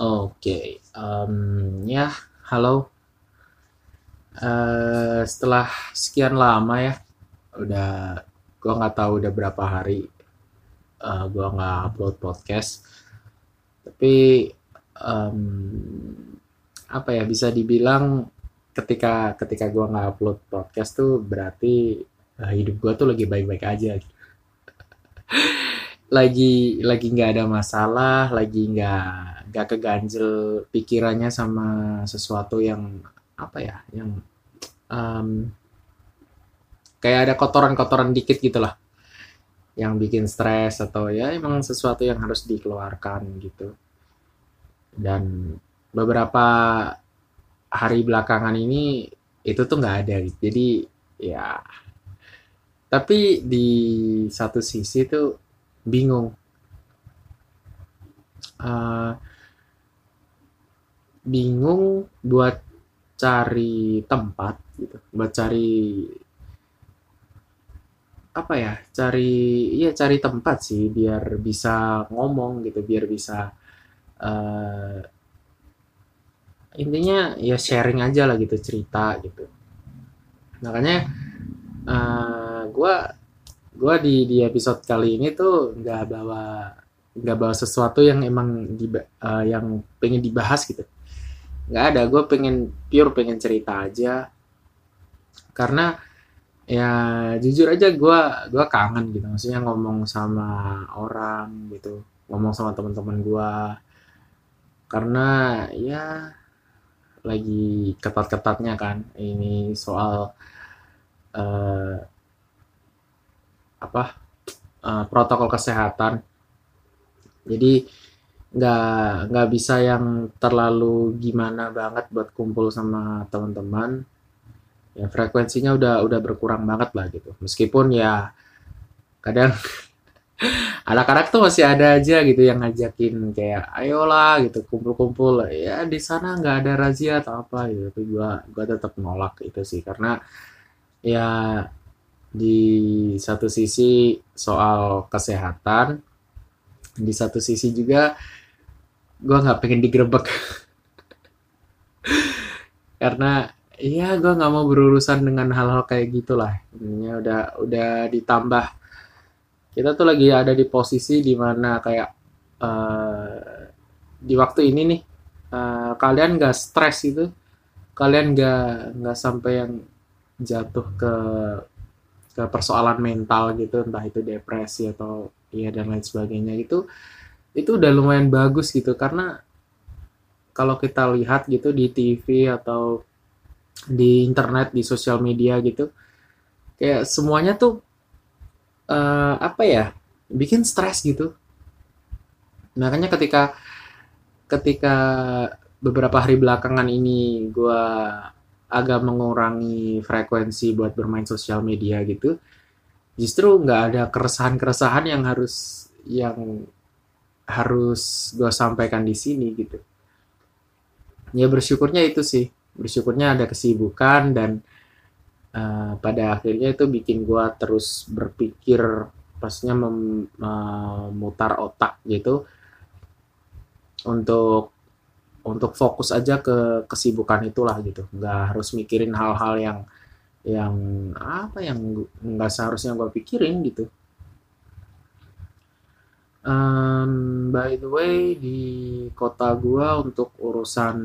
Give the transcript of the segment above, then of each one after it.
Oke, em, ya, halo. Eh, setelah sekian lama ya, udah gua nggak tahu udah berapa hari eh, gua nggak upload podcast. Tapi em, apa ya bisa dibilang ketika ketika gua nggak upload podcast tuh berarti eh, hidup gua tuh lagi baik-baik aja. Lagi lagi nggak ada masalah, lagi nggak nggak keganjel pikirannya sama sesuatu yang apa ya, yang em, kayak ada kotoran-kotoran dikit gitu lah. Yang bikin stres atau ya emang sesuatu yang harus dikeluarkan gitu. Dan beberapa hari belakangan ini itu tuh nggak ada. Gitu jadi ya tapi di satu sisi tuh bingung. Eh, bingung buat cari tempat gitu buat cari apa ya cari iya cari tempat sih biar bisa ngomong gitu biar bisa eh, intinya ya sharing aja lah gitu cerita gitu. Makanya eh, gua gua di di episode kali ini tuh nggak bawa nggak bawa sesuatu yang emang di yang pengen dibahas gitu. Nggak ada gue pengen pure pengen cerita aja. Karena ya jujur aja gue gua kangen gitu. Maksudnya ngomong sama orang gitu ngomong sama teman-teman gue karena ya lagi ketat-ketatnya kan ini soal eh, apa eh, protokol kesehatan. Jadi nggak nggak bisa yang terlalu gimana banget buat kumpul sama teman-teman. Ya frekuensinya udah udah berkurang banget lah gitu. Meskipun ya kadang anak-anak tuh masih ada aja gitu yang ngajakin kayak ayolah gitu kumpul-kumpul ya di sana nggak ada razia atau apa gitu. Tapi gua gua tetap nolak itu sih. Karena ya di satu sisi soal kesehatan di satu sisi juga gue nggak pengen digerebek. Karena iya gue nggak mau berurusan dengan hal-hal kayak gitulah. Ini udah udah ditambah. Kita tuh lagi ada di posisi di mana kayak uh, di waktu ini nih uh, kalian nggak stres itu kalian nggak nggak sampai yang jatuh ke ke persoalan mental gitu entah itu depresi atau ya dan lain sebagainya itu itu udah lumayan bagus gitu. Karena kalau kita lihat gitu di TV atau di internet di sosial media gitu kayak semuanya tuh uh, apa ya bikin stres gitu. Makanya ketika ketika beberapa hari belakangan ini gue agak mengurangi frekuensi buat bermain sosial media gitu justru nggak ada keresahan-keresahan yang harus yang harus gue sampaikan di sini gitu. Ya bersyukurnya itu sih. Bersyukurnya ada kesibukan dan uh, pada akhirnya itu bikin gue terus berpikir pasnya memutar otak gitu untuk untuk fokus aja ke kesibukan itulah gitu. Nggak harus mikirin hal-hal yang yang apa yang nggak seharusnya gue pikirin gitu. Um, by the way, di kota gua untuk urusan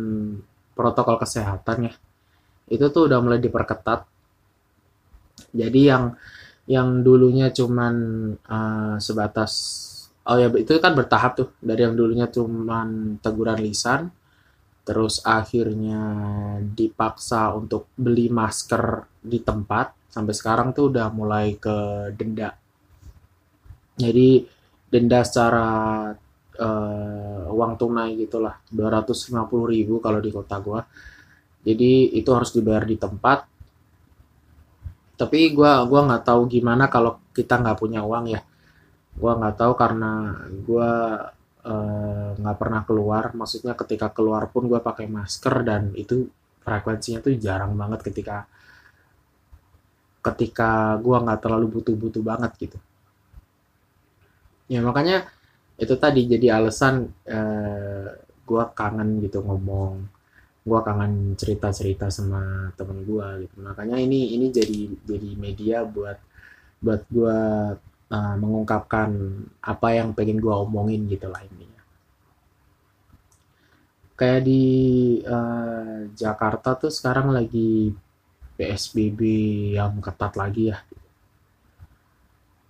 protokol kesehatan ya, itu tuh udah mulai diperketat. Jadi yang yang dulunya cuman uh, sebatas oh ya itu kan bertahap tuh. Dari yang dulunya cuman teguran lisan terus akhirnya dipaksa untuk beli masker di tempat. Sampai sekarang tuh udah mulai ke denda. Jadi denda secara uh, uang tunai gitulah. 250 ribu kalau di kota gua. Jadi itu harus dibayar di tempat. Tapi gua gua nggak tahu gimana kalau kita nggak punya uang ya. Gua nggak tahu karena gua eh, nggak uh, pernah keluar. Maksudnya ketika keluar pun gua pakai masker dan itu frekuensinya tuh jarang banget ketika ketika gua nggak terlalu butuh-butuh banget gitu. Ya makanya itu tadi jadi alasan eh, gue kangen gitu ngomong. Gue kangen cerita cerita sama temen gue gitu. Makanya ini ini jadi jadi media buat buat gue uh, mengungkapkan apa yang pengen gue omongin gitu lah intinya. Kayak di uh, Jakarta tuh sekarang lagi PSBB yang ketat lagi ya.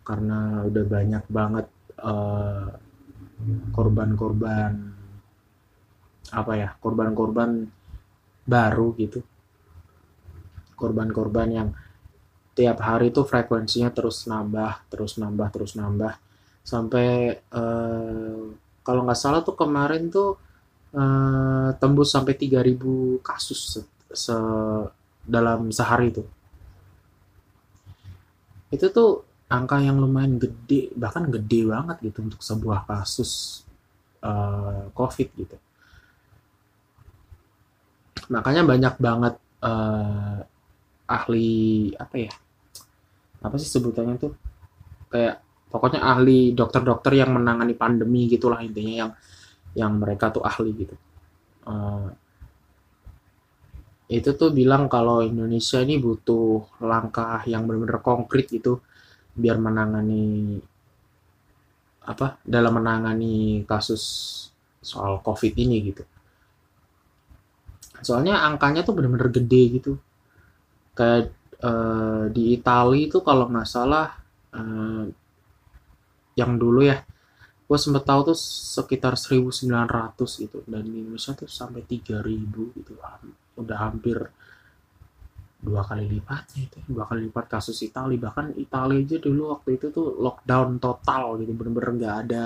Karena udah banyak banget uh, korban-korban apa ya korban-korban baru gitu. Korban-korban yang tiap hari itu frekuensinya terus nambah terus nambah terus nambah. Sampai uh, kalau nggak salah tuh kemarin tuh uh, tembus sampai 3000 kasus se, se dalam sehari itu itu tuh angka yang lumayan gede bahkan gede banget gitu untuk sebuah kasus uh, COVID gitu. Makanya banyak banget uh, ahli apa ya apa sih sebutannya tuh? Kayak pokoknya ahli dokter-dokter yang menangani pandemi gitulah intinya yang yang mereka tuh ahli gitu. Uh, itu tuh bilang kalau Indonesia ini butuh langkah yang benar-benar konkret gitu biar menangani apa dalam menangani kasus soal covid ini gitu. Soalnya angkanya tuh bener-bener gede gitu. Kayak uh, di Italia itu kalau nggak salah uh, yang dulu ya gue sempet tahu tuh sekitar 1900 gitu dan di Indonesia tuh sampai 3000 gitu udah hampir dua kali lipatnya itu dua kali lipat kasus Italia bahkan Italia aja dulu waktu itu tuh lockdown total gitu bener-bener nggak ada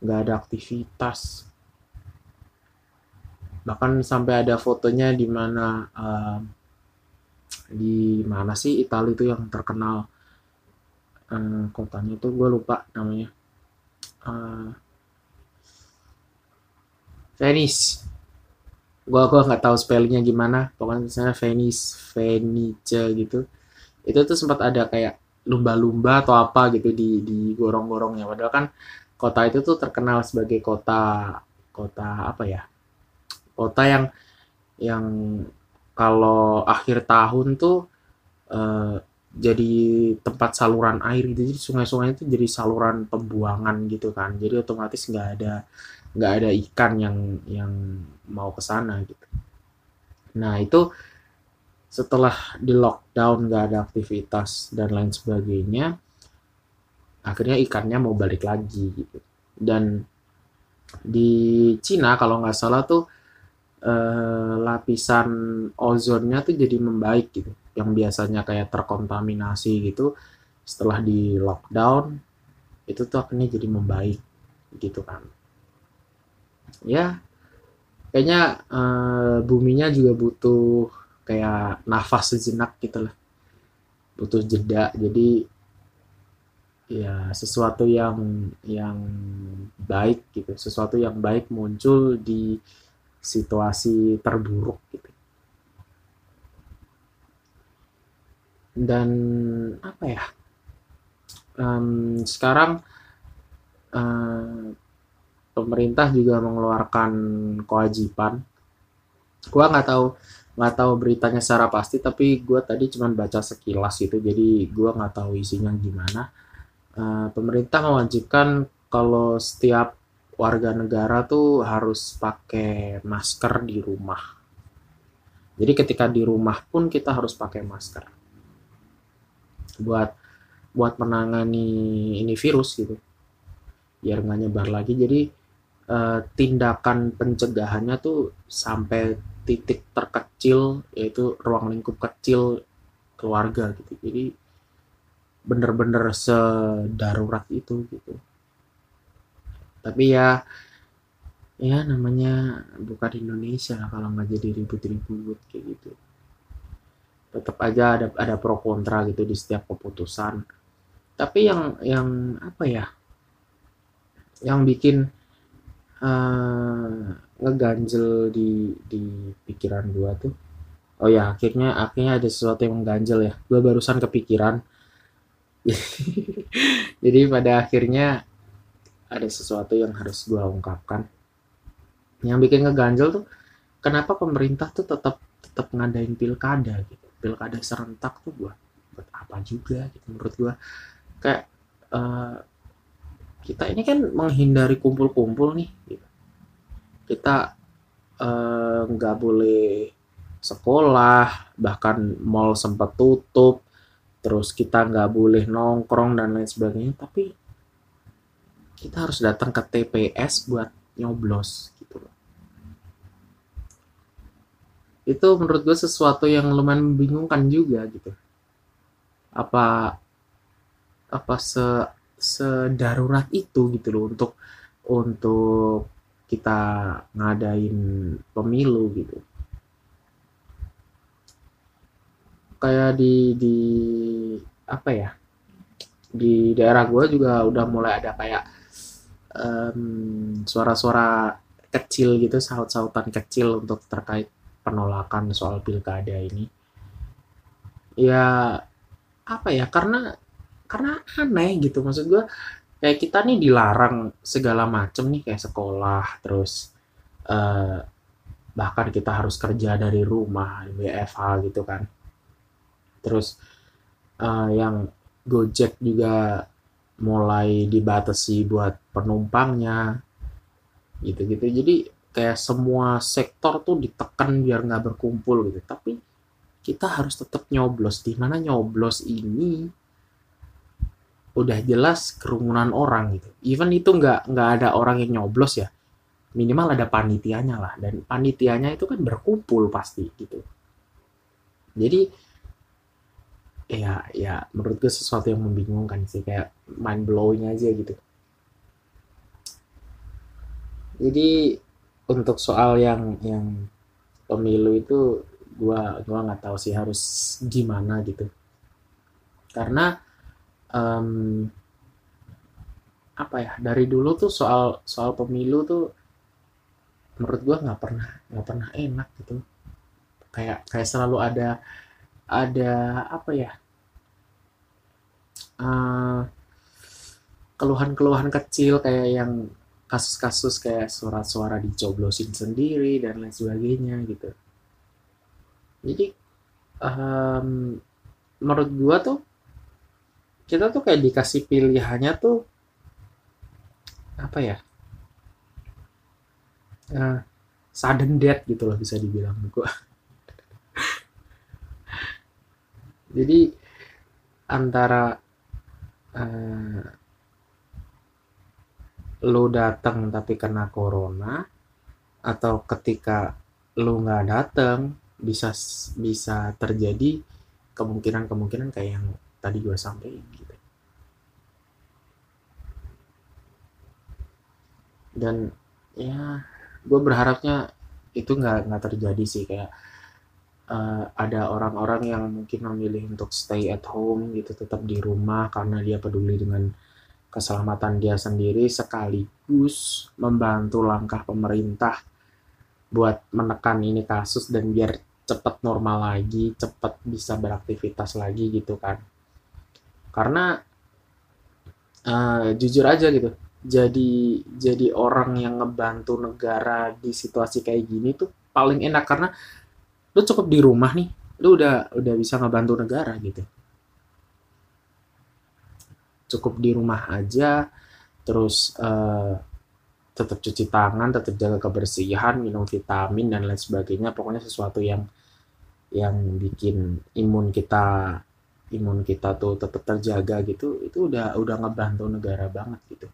nggak ada aktivitas. Bahkan sampai ada fotonya di mana uh, di mana sih Italia itu yang terkenal? Uh, kotanya tuh gue lupa namanya. Uh, Venice. Gua gua nggak tahu spellingnya gimana. Pokoknya misalnya Venice Venice gitu. Itu tuh sempat ada kayak lumba-lumba atau apa gitu di di gorong-gorongnya. Padahal kan kota itu tuh terkenal sebagai kota kota apa ya? Kota yang yang kalau akhir tahun tuh uh, jadi tempat saluran air gitu jadi sungai-sungai itu jadi saluran pembuangan gitu kan jadi otomatis nggak ada nggak ada ikan yang yang mau ke sana gitu. Nah itu setelah di lockdown nggak ada aktivitas dan lain sebagainya, akhirnya ikannya mau balik lagi gitu. Dan di Cina kalau nggak salah tuh eh, lapisan ozonnya tuh jadi membaik gitu. Yang biasanya kayak terkontaminasi gitu, setelah di lockdown itu tuh akhirnya jadi membaik gitu kan. Ya kayaknya uh, buminya juga butuh kayak nafas sejenak gitu lah. Butuh jeda. Jadi ya sesuatu yang yang baik gitu sesuatu yang baik muncul di situasi terburuk gitu. Dan apa ya? Um, sekarang uh, pemerintah juga mengeluarkan kewajiban. Gua nggak tahu nggak tahu beritanya secara pasti tapi gue tadi cuma baca sekilas gitu. Jadi gue nggak tahu isinya gimana. Uh, pemerintah mewajibkan kalau setiap warga negara tuh harus pakai masker di rumah. Jadi ketika di rumah pun kita harus pakai masker. Buat buat menangani ini virus gitu. Biar nggak nyebar lagi. Jadi uh, tindakan pencegahannya tuh sampai titik terkecil yaitu ruang lingkup kecil keluarga gitu. Jadi bener-bener sedarurat itu gitu tapi ya ya namanya bukan Indonesia kalau nggak jadi ribut-ribut kayak gitu. Tetap aja ada ada pro kontra gitu di setiap keputusan. Tapi yang yang apa ya yang bikin uh, ngeganjel di di pikiran gua tuh oh ya akhirnya akhirnya ada sesuatu yang mengganjel ya. Gua barusan kepikiran. Jadi pada akhirnya ada sesuatu yang harus gua ungkapkan. Yang bikin ngeganjel tuh kenapa pemerintah tuh tetap tetap ngadain pilkada gitu? Pilkada serentak tuh buat buat apa juga gitu menurut gua. Kayak uh, kita ini kan menghindari kumpul-kumpul nih gitu. kita eh, nggak uh, boleh sekolah bahkan mall sempat tutup terus kita nggak boleh nongkrong dan lain sebagainya. Tapi kita harus datang ke TPS buat nyoblos gitu. Loh itu menurut gue sesuatu yang lumayan membingungkan juga gitu. Apa apa se sedarurat itu gitu loh untuk untuk kita ngadain pemilu gitu. Kayak di di apa ya di daerah gue juga udah mulai ada kayak suara-suara um, kecil gitu saut-sautan kecil untuk terkait penolakan soal pilkada ini. Ya apa ya karena karena aneh gitu. Maksud gue kayak kita nih dilarang segala macem nih kayak sekolah terus uh, bahkan kita harus kerja dari rumah WFH gitu kan. Terus uh, yang Gojek juga mulai dibatasi buat penumpangnya gitu-gitu. Jadi kayak semua sektor tuh ditekan biar nggak berkumpul gitu. Tapi kita harus tetap nyoblos. Di mana nyoblos ini udah jelas kerumunan orang gitu. Even itu nggak nggak ada orang yang nyoblos ya. Minimal ada panitianya lah. Dan panitianya itu kan berkumpul pasti gitu. Jadi ya ya menurut gue sesuatu yang membingungkan sih kayak mind blowing aja gitu. Jadi untuk soal yang yang pemilu itu gua gua nggak tahu sih harus gimana gitu. Karena um, apa ya dari dulu tuh soal soal pemilu tuh menurut gua nggak pernah nggak pernah enak gitu. Kayak kayak selalu ada ada apa ya keluhan keluhan-keluhan kecil kayak yang kasus-kasus kayak suara-suara dicoblosin sendiri dan lain sebagainya gitu. Jadi um, menurut gua tuh kita tuh kayak dikasih pilihannya tuh apa ya uh, sudden death gitu loh bisa dibilang gua jadi antara uh, lu datang tapi kena corona atau ketika lu nggak datang bisa bisa terjadi kemungkinan-kemungkinan kayak yang tadi gue sampaikan gitu. Dan ya gue berharapnya itu nggak nggak terjadi sih kayak uh, ada orang-orang yang mungkin memilih untuk stay at home gitu tetap di rumah karena dia peduli dengan keselamatan dia sendiri sekaligus membantu langkah pemerintah buat menekan ini kasus dan biar cepat normal lagi, cepat bisa beraktivitas lagi gitu kan. Karena uh, jujur aja gitu, jadi jadi orang yang ngebantu negara di situasi kayak gini tuh paling enak karena lu cukup di rumah nih lu udah udah bisa ngebantu negara gitu. Cukup di rumah aja terus uh, tetap cuci tangan tetap jaga kebersihan minum vitamin dan lain sebagainya. Pokoknya sesuatu yang yang bikin imun kita imun kita tuh tetap terjaga gitu itu udah udah ngebantu negara banget gitu.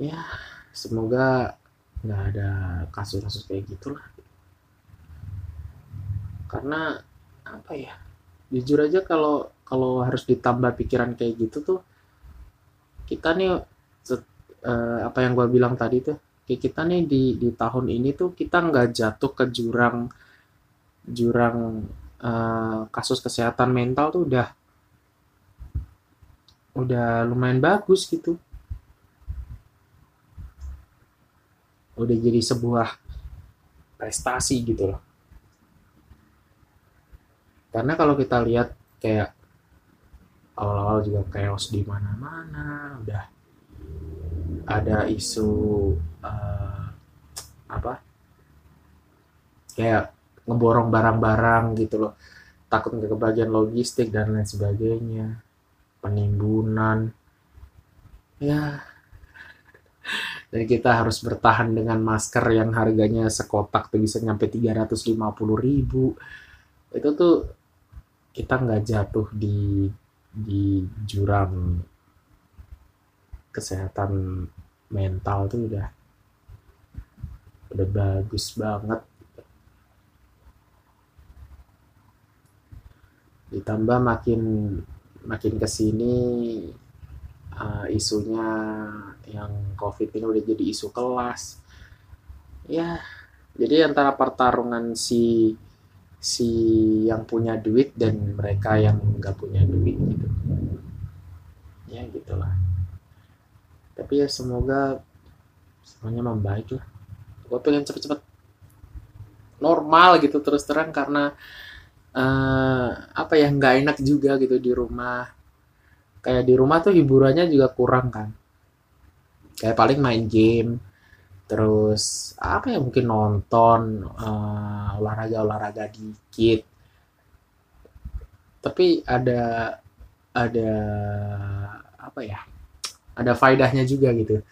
Ya semoga nggak ada kasus-kasus kayak gitulah. Karena apa ya jujur aja kalau kalau harus ditambah pikiran kayak gitu tuh kita nih set, uh, apa yang gue bilang tadi tuh kayak kita nih di di tahun ini tuh kita nggak jatuh ke jurang jurang uh, kasus kesehatan mental tuh udah udah lumayan bagus gitu udah jadi sebuah prestasi gitu loh. Karena kalau kita lihat kayak awal-awal juga chaos di mana-mana udah ada isu uh, apa? Kayak ngeborong barang-barang gitu loh. Takut nggak kebagian logistik dan lain sebagainya. Penimbunan. Ya dan kita harus bertahan dengan masker yang harganya sekotak tuh bisa nyampe 350 ribu. Itu tuh kita nggak jatuh di di jurang kesehatan mental tuh udah udah bagus banget. Ditambah makin makin ke sini uh, isunya yang covid ini udah jadi isu kelas. Ya jadi antara pertarungan si si yang punya duit dan mereka yang nggak punya duit gitu. Ya gitulah. Tapi ya semoga semuanya membaik lah. Gue pengen cepet-cepet normal gitu terus terang karena uh, apa ya nggak enak juga gitu di rumah kayak di rumah tuh hiburannya juga kurang kan. Kayak paling main game terus apa ya mungkin nonton uh, olahraga olahraga dikit. Tapi ada ada apa ya ada faedahnya juga gitu.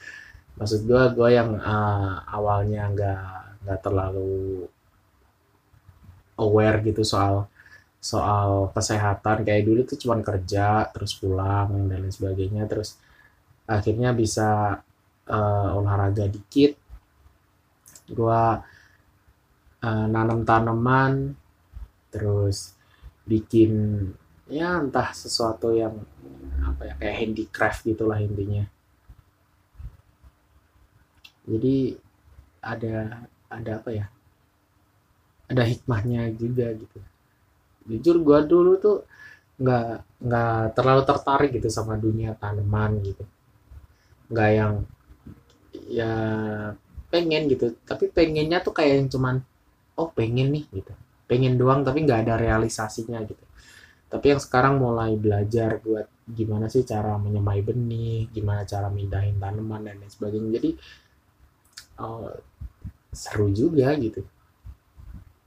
Maksud gue gue yang uh, awalnya nggak nggak terlalu aware gitu soal soal kesehatan kayak dulu tuh cuma kerja terus pulang dan lain sebagainya terus akhirnya bisa uh, olahraga dikit. Gue uh, nanam tanaman terus bikin ya entah sesuatu yang apa ya kayak handicraft gitulah intinya. Jadi ada ada apa ya ada hikmahnya juga gitu jujur gue dulu tuh nggak nggak terlalu tertarik gitu sama dunia tanaman gitu. Nggak yang ya pengen gitu. Tapi pengennya tuh kayak yang cuman oh pengen nih gitu. Pengen doang tapi nggak ada realisasinya gitu. Tapi yang sekarang mulai belajar buat gimana sih cara menyemai benih gimana cara mindahin tanaman dan lain sebagainya. Jadi oh, seru juga gitu.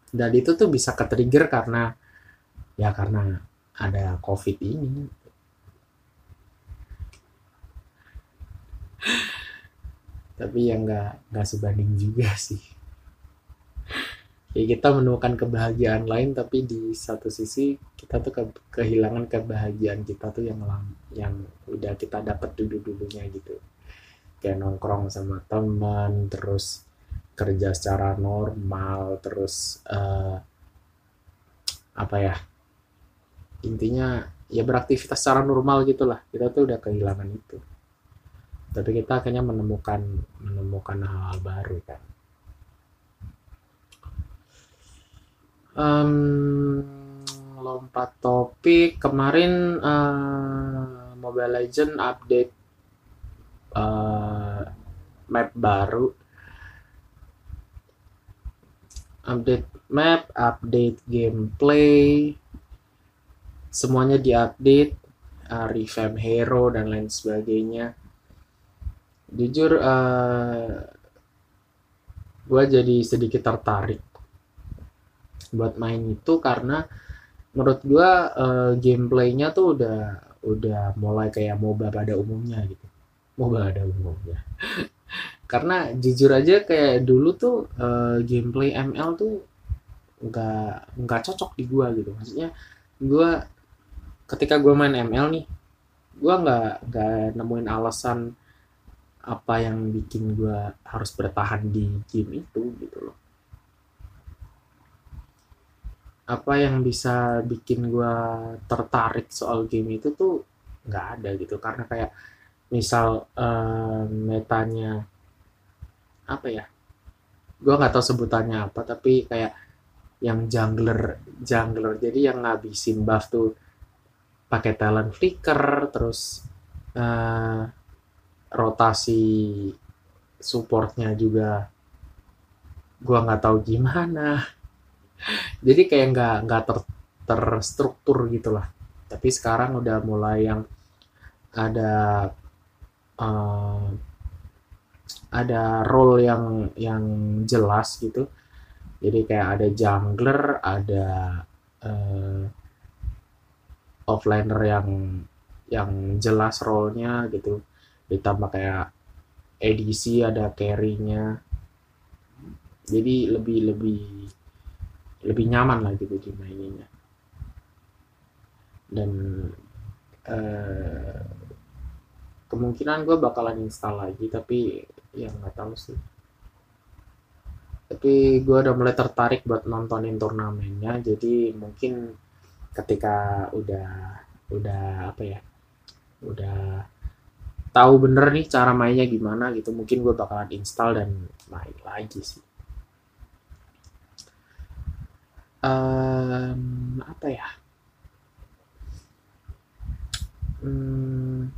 Dan itu tuh bisa ke trigger karena ya karena ada covid ini. Tapi ya nggak nggak sebanding juga sih. Ya kita menemukan kebahagiaan lain tapi di satu sisi kita tuh ke, kehilangan kebahagiaan kita tuh yang yang udah kita dapat dulu dulunya gitu. Kayak nongkrong sama teman terus kerja secara normal terus uh, apa ya intinya ya beraktivitas secara normal gitulah. Kita tuh udah kehilangan itu. Tapi kita akhirnya menemukan menemukan hal, -hal baru kan. Um, lompat topik. Kemarin uh, Mobile Legend update uh, map baru. Update map update gameplay semuanya diupdate uh, revamp hero dan lain sebagainya. Jujur uh, gue jadi sedikit tertarik buat main itu karena menurut gua uh, gameplaynya tuh udah udah mulai kayak MOBA pada umumnya gitu. MOBA pada umumnya. Karena jujur aja kayak dulu tuh uh, gameplay ML tuh nggak nggak cocok di gua gitu. Maksudnya gua ketika gua main ML nih gua nggak nggak nemuin alasan apa yang bikin gua harus bertahan di game itu gitu loh. Apa yang bisa bikin gue tertarik soal game itu tuh nggak ada gitu. Karena kayak misal uh, metanya apa ya? Gue nggak tahu sebutannya apa tapi kayak yang jungler jungler. Jadi yang ngabisin buff tuh pakai talent flicker terus uh, rotasi supportnya juga gue nggak tahu gimana. Jadi kayak nggak nggak ter terstruktur gitulah. Tapi sekarang udah mulai yang ada uh, ada role yang yang jelas gitu. Jadi kayak ada jungler ada uh, offlaner yang yang jelas role-nya gitu. Ditambah kayak edisi ada carry-nya. Jadi lebih lebih lebih nyaman lah gitu dimaininnya dan uh, kemungkinan gue bakalan install lagi tapi ya nggak tahu sih. Tapi gue udah mulai tertarik buat nontonin turnamennya jadi mungkin ketika udah udah apa ya udah tahu bener nih cara mainnya gimana gitu mungkin gue bakalan install dan main lagi sih. Um, apa ya? Hmm,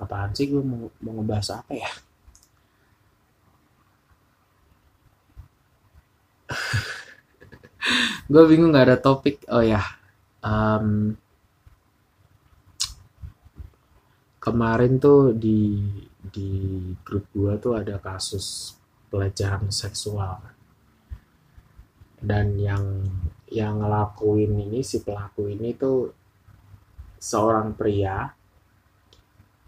apaan sih gue mau, mau ngebahas apa ya gue bingung nggak ada topik. Oh ya. Um, kemarin tuh di di grup gue tuh ada kasus pelecehan seksual. Dan yang yang ngelakuin ini si pelaku ini tuh seorang pria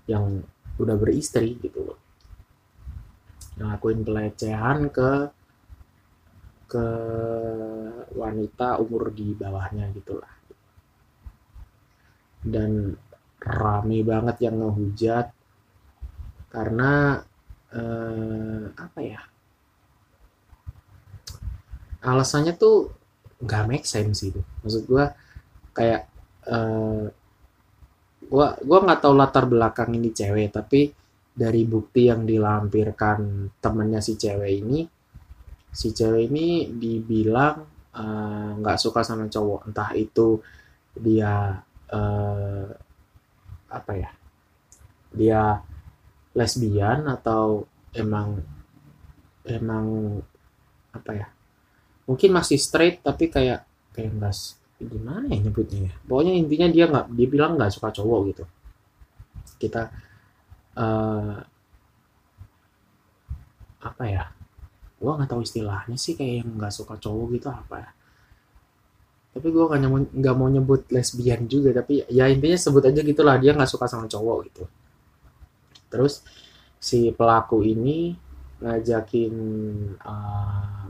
yang udah beristri gitu loh. Ngelakuin pelecehan ke ke wanita umur di bawahnya gitulah. Dan rame banget yang ngehujat karena eh, apa ya? Alasannya tuh nggak make sense gitu. Maksud gue kayak eh, gua gua nggak tahu latar belakang ini cewek tapi dari bukti yang dilampirkan temennya si cewek ini si cewek ini dibilang eh, nggak uh, suka sama cowok. Entah itu dia uh, apa ya dia lesbian atau emang emang apa ya mungkin masih straight tapi kayak kayak enggak gimana ya nyebutnya ya? Pokoknya intinya dia nggak dia bilang nggak suka cowok gitu. Kita uh, apa ya gua nggak tahu istilahnya sih kayak yang nggak suka cowok gitu apa. Ya tapi gue gak, nggak mau nyebut lesbian juga tapi ya intinya sebut aja gitulah dia nggak suka sama cowok gitu. Terus si pelaku ini ngajakin uh,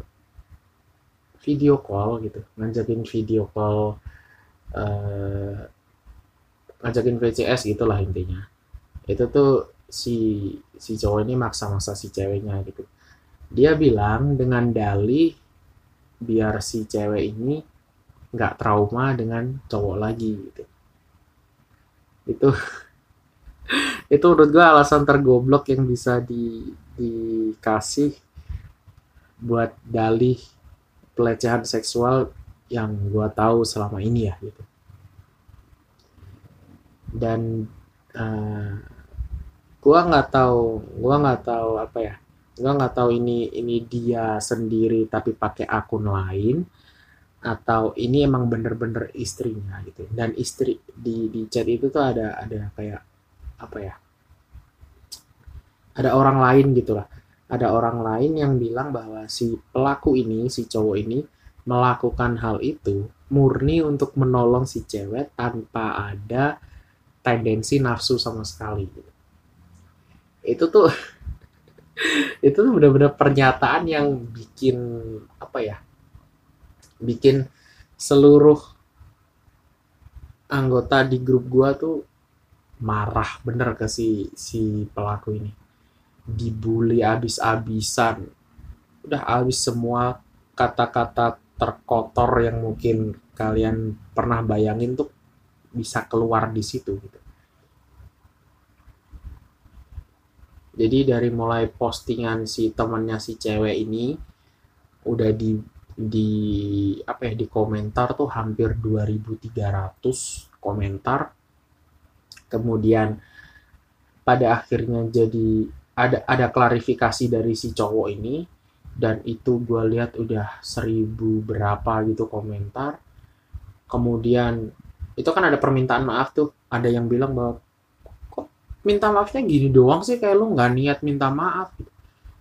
video call gitu. Ngajakin video call uh, ngajakin VCS gitulah intinya. Itu tuh si si cowok ini maksa-maksa si ceweknya gitu dia bilang dengan dalih biar si cewek ini nggak trauma dengan cowok lagi gitu. Itu itu menurut gue alasan tergoblok yang bisa di dikasih buat dalih pelecehan seksual yang gue tahu selama ini ya gitu. Dan uh, eh, gue nggak tahu gue nggak tahu apa ya gue nggak tahu ini ini dia sendiri tapi pakai akun lain atau ini emang bener-bener istrinya gitu dan istri di di chat itu tuh ada ada kayak apa ya ada orang lain gitulah ada orang lain yang bilang bahwa si pelaku ini si cowok ini melakukan hal itu murni untuk menolong si cewek tanpa ada tendensi nafsu sama sekali gitu. itu tuh itu tuh benar-benar pernyataan yang bikin apa ya bikin seluruh anggota di grup gua tuh marah bener ke si si pelaku ini. Dibully abis-abisan. Udah abis semua kata-kata terkotor yang mungkin kalian pernah bayangin tuh bisa keluar di situ gitu jadi dari mulai postingan si temannya si cewek ini udah di di apa ya di komentar tuh hampir 2300 komentar. Kemudian pada akhirnya jadi ada ada klarifikasi dari si cowok ini dan itu gue lihat udah seribu berapa gitu komentar. Kemudian itu kan ada permintaan maaf tuh. Ada yang bilang bahwa minta maafnya gini doang sih kayak lu nggak niat minta maaf gitu.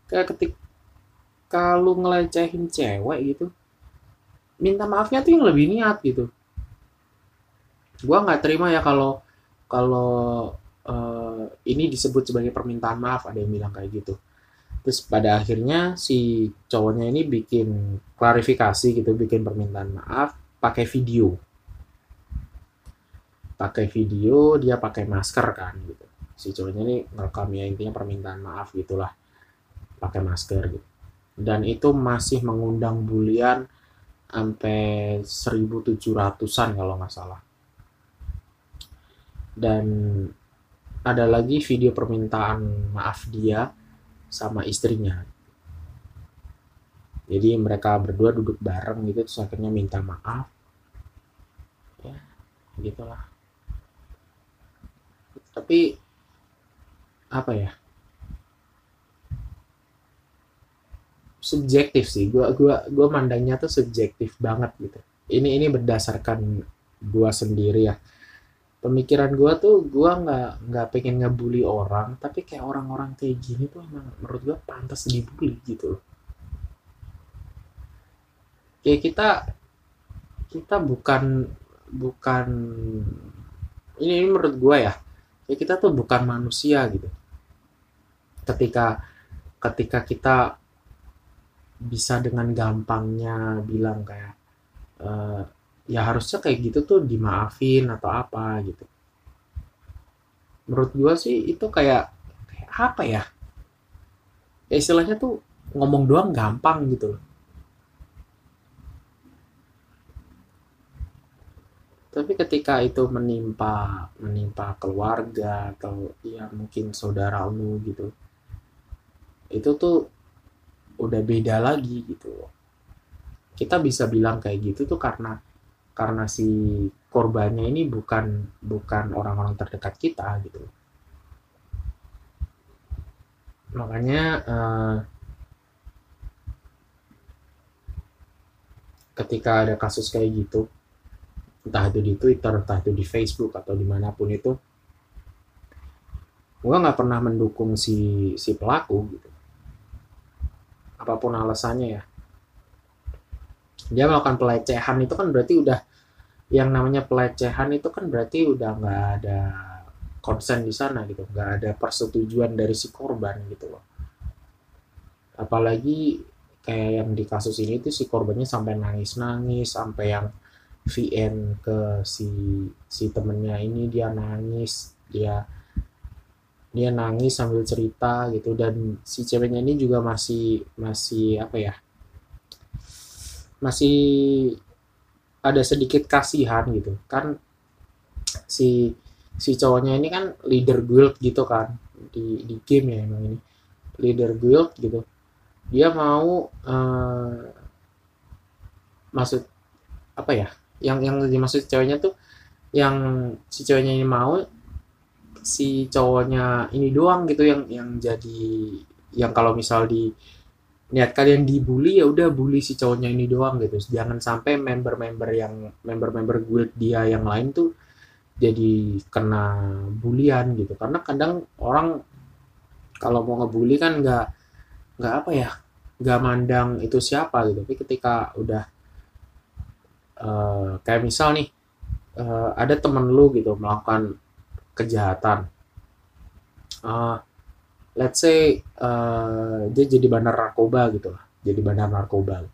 kayak ketika lu ngelecehin cewek gitu minta maafnya tuh yang lebih niat gitu. Gua nggak terima ya kalau kalau uh, ini disebut sebagai permintaan maaf ada yang bilang kayak gitu. Terus pada akhirnya si cowoknya ini bikin klarifikasi gitu bikin permintaan maaf pakai video. Pakai video dia pakai masker kan gitu si cowoknya ini ngerekam ya intinya permintaan maaf gitulah. Pakai masker gitu. Dan itu masih mengundang bulian sampai 1700-an kalau nggak salah. Dan ada lagi video permintaan maaf dia sama istrinya. Jadi mereka berdua duduk bareng gitu terus akhirnya minta maaf. Ya gitulah. Tapi apa ya? Subjektif sih. Gua gua gua mandangnya tuh subjektif banget gitu. Ini ini berdasarkan gua sendiri ya. Pemikiran gua tuh gua nggak nggak pengen ngebully orang tapi kayak orang-orang kayak gini tuh emang menurut gua pantas dibully gitu loh. Kayak kita kita bukan bukan ini, ini menurut gua ya. Kayak kita tuh bukan manusia gitu ketika ketika kita bisa dengan gampangnya bilang kayak uh, ya harusnya kayak gitu tuh dimaafin atau apa gitu. Menurut gua sih itu kayak, kayak apa ya? Ya istilahnya tuh ngomong doang gampang gitu loh. Tapi ketika itu menimpa menimpa keluarga atau ya mungkin saudara lu gitu itu tuh udah beda lagi gitu kita bisa bilang kayak gitu tuh karena karena si korbannya ini bukan bukan orang-orang terdekat kita gitu makanya uh, ketika ada kasus kayak gitu entah itu di Twitter entah itu di Facebook atau di mana pun itu gue nggak pernah mendukung si si pelaku gitu apa pun alasannya ya. Dia melakukan pelecehan itu kan berarti udah yang namanya pelecehan itu kan berarti udah nggak ada konsen di sana gitu. Nggak ada persetujuan dari si korban gitu loh. Apalagi kayak yang di kasus ini tuh si korbannya sampai nangis nangis sampai yang VN ke si si temennya ini dia nangis dia dia nangis sambil cerita gitu. Dan si ceweknya ini juga masih masih apa ya? Masih ada sedikit kasihan gitu. Kan si si cowoknya ini kan leader guild gitu kan. Di di game ya emang ini. Leader guild gitu. Dia mau uh, maksud apa ya? Yang yang dimaksud ceweknya tuh yang si ceweknya ini mau si cowoknya ini doang gitu yang yang jadi yang kalau misal di niat kalian dibully ya udah bully si cowoknya ini doang gitu. Jangan sampai member-member yang member-member guild dia yang lain tuh jadi kena bulian gitu. Karena kadang orang kalau mau ngebully kan nggak nggak apa ya nggak mandang itu siapa gitu. Tapi ketika udah uh, kayak misal nih uh, ada temen lu gitu melakukan kejahatan. Uh, let's say uh, dia jadi bandar narkoba gitu lah, jadi bandar narkoba.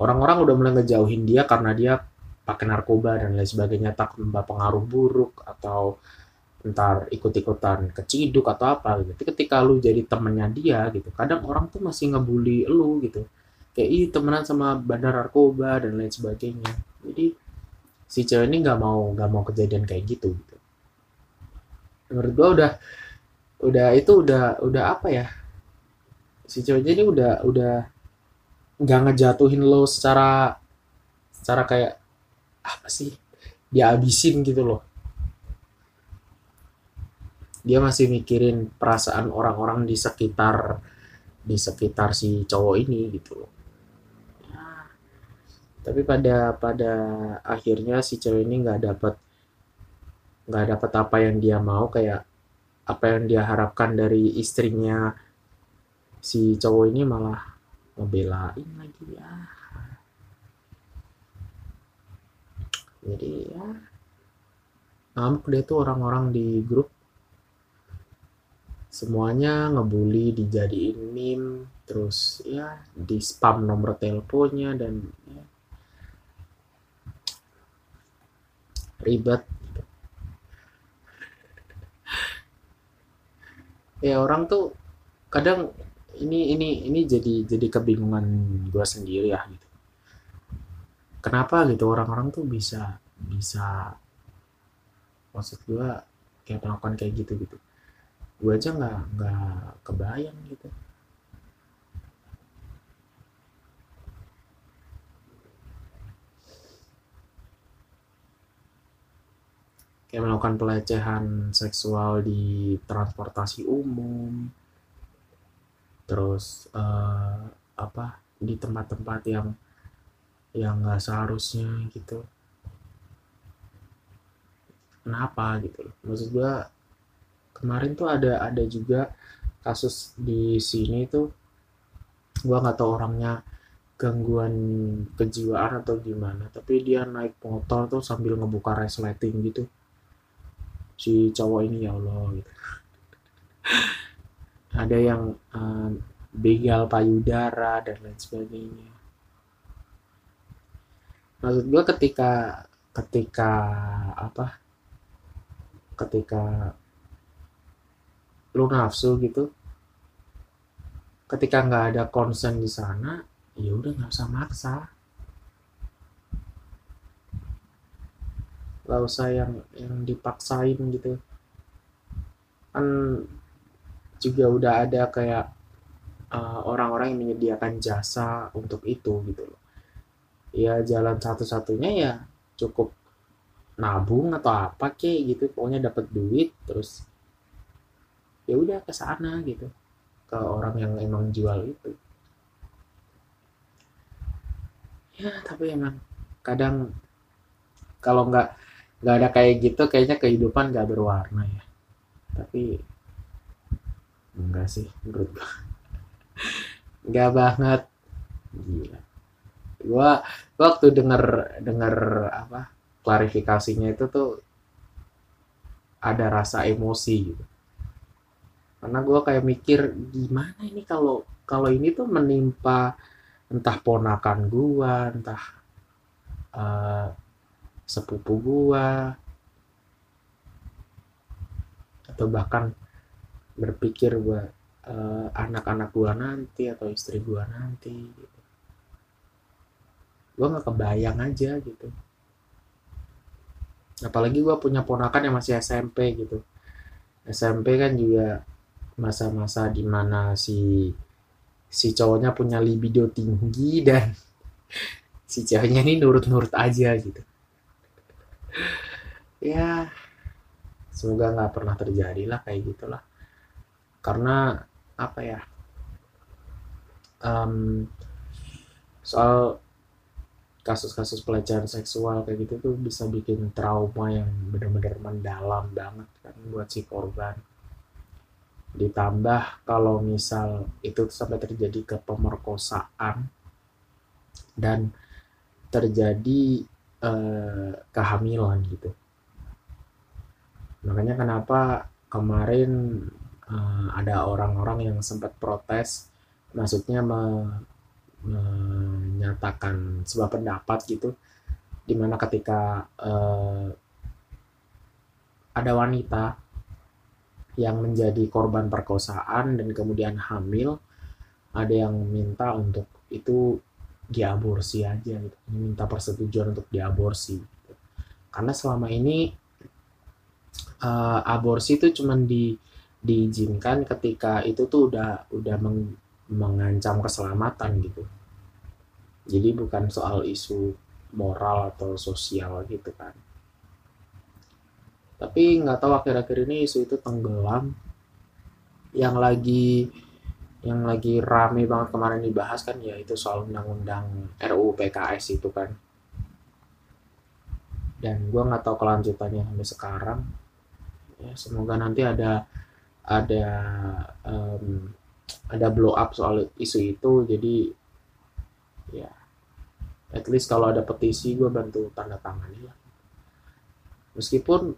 Orang-orang udah mulai ngejauhin dia karena dia pakai narkoba dan lain sebagainya tak membawa pengaruh buruk atau ntar ikut-ikutan keciduk atau apa gitu. Tapi ketika lu jadi temennya dia gitu, kadang orang tuh masih ngebully lu gitu. Kayak ih temenan sama bandar narkoba dan lain sebagainya. Jadi si cewek ini nggak mau nggak mau kejadian kayak gitu menurut gue udah udah itu udah udah apa ya? Si cewek ini udah udah nggak ngejatuhin lo secara secara kayak apa sih? Dia abisin gitu loh. Dia masih mikirin perasaan orang-orang di sekitar di sekitar si cowok ini gitu loh. Ya. tapi pada pada akhirnya si cewek ini nggak dapat nggak dapat apa yang dia mau kayak apa yang dia harapkan dari istrinya si cowok ini malah ngebelain lagi ya. Jadi ya ngamuk dia tuh orang-orang di grup. Semuanya ngebully dijadiin meme terus ya di spam nomor teleponnya dan ya, ribet ya orang tuh kadang ini ini ini jadi jadi kebingungan gue sendiri ya gitu. Kenapa gitu orang-orang tuh bisa bisa maksud gue kayak melakukan kayak gitu gitu. Gue aja nggak nggak kebayang gitu kayak melakukan pelecehan seksual di transportasi umum. Terus uh, apa di tempat-tempat yang yang nggak seharusnya gitu. Kenapa gitu maksud gue kemarin tuh ada ada juga kasus di sini tuh gue nggak tahu orangnya gangguan kejiwaan atau gimana tapi dia naik motor tuh sambil ngebuka resleting gitu si cowok ini ya Allah gitu. Ada yang um, begal payudara dan lain sebagainya. Maksud gue ketika ketika apa ketika lu nafsu gitu ketika nggak ada konsen di sana ya udah nggak usah maksa gak usah yang yang dipaksain gitu. Kan juga udah ada kayak uh, orang-orang yang menyediakan jasa untuk itu gitu loh. Ya jalan satu-satunya ya cukup nabung atau apa kek gitu. Pokoknya dapat duit terus ya udah ke sana gitu. Ke orang yang emang jual itu. Ya tapi emang kadang kalau nggak nggak ada kayak gitu kayaknya kehidupan nggak berwarna ya. Tapi enggak sih menurut gua. Nggak banget. Gila. Gua waktu denger denger apa klarifikasinya itu tuh ada rasa emosi gitu. Karena gue kayak mikir gimana ini kalau kalau ini tuh menimpa entah ponakan gue entah uh, sepupu gua atau bahkan berpikir buat uh, anak-anak gua nanti atau istri gua nanti gitu. gua nggak kebayang aja gitu. Apalagi gua punya ponakan yang masih SMP gitu. SMP kan juga masa-masa di mana si si cowoknya punya libido tinggi dan si ceweknya ini nurut-nurut aja gitu ya semoga nggak pernah terjadi lah kayak gitulah. Karena apa ya um, soal kasus-kasus pelecehan seksual kayak gitu tuh bisa bikin trauma yang benar-benar mendalam banget kan buat si korban. Ditambah kalau misal itu sampai terjadi ke pemerkosaan dan terjadi eh, kehamilan gitu. Makanya kenapa kemarin eh, ada orang-orang yang sempat protes maksudnya me, menyatakan sebuah pendapat gitu di mana ketika eh, ada wanita yang menjadi korban perkosaan dan kemudian hamil ada yang minta untuk itu diaborsi aja gitu. Minta persetujuan untuk diaborsi gitu. karena selama ini uh, aborsi itu cuma di diizinkan ketika itu tuh udah udah meng, mengancam keselamatan gitu. Jadi bukan soal isu moral atau sosial gitu kan. Tapi nggak tahu akhir-akhir ini isu itu tenggelam. Yang lagi yang lagi rame banget kemarin dibahas kan ya itu soal undang-undang RUU PKS itu kan. Dan gue nggak tahu kelanjutannya sampai sekarang. Ya semoga nanti ada ada um, ada blow up soal isu itu. Jadi ya at least kalau ada petisi gue bantu tanda tangan lah. Meskipun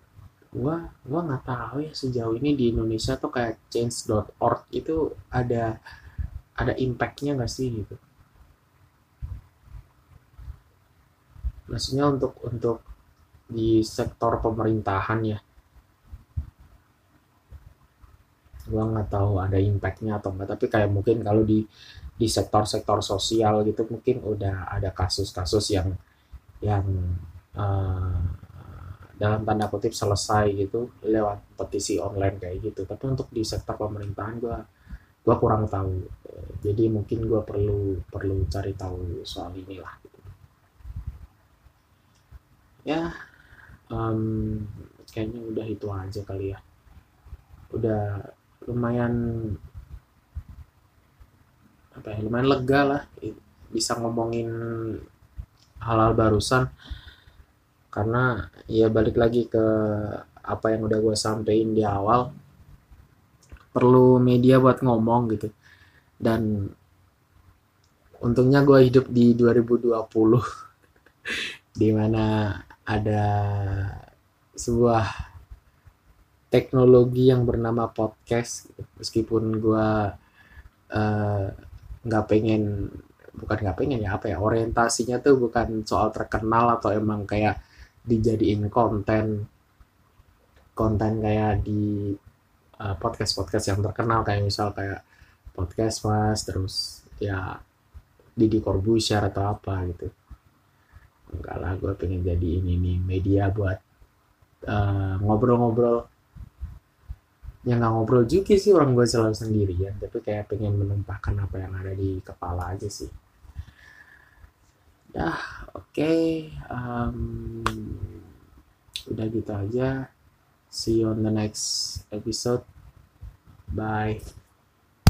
gue gua nggak tahu ya sejauh ini di Indonesia tuh kayak change.org itu ada ada impactnya nggak sih gitu? Maksudnya untuk untuk di sektor pemerintahan ya. Gua nggak tahu ada impactnya atau enggak tapi kayak mungkin kalau di di sektor-sektor sosial gitu mungkin udah ada kasus-kasus yang yang uh, dalam tanda kutip selesai gitu lewat petisi online kayak gitu. Tapi untuk di sektor pemerintahan gua gua kurang tahu. Jadi mungkin gua perlu perlu cari tahu soal inilah gitu. ya um, kayaknya udah itu aja kali ya. Udah lumayan apa ya lumayan lega lah bisa ngomongin hal-hal barusan karena ya balik lagi ke apa yang udah gue sampein di awal perlu media buat ngomong gitu. Dan untungnya gue hidup di 2020 di mana ada sebuah teknologi yang bernama podcast. Meskipun gue uh, nggak pengen bukan nggak pengen ya apa ya orientasinya tuh bukan soal terkenal atau emang kayak dijadiin konten konten kayak di uh, eh, podcast podcast yang terkenal kayak misal kayak podcast mas terus ya Didi Corbuzier atau apa gitu. Enggak lah gue pengen jadi ini nih media buat ngobrol-ngobrol. Uh, ngobrol -ngobrol yang nggak ngobrol juga sih orang gue selalu sendirian tapi kayak pengen menumpahkan apa yang ada di kepala aja sih ya oke okay. um, udah gitu aja see you on the next episode bye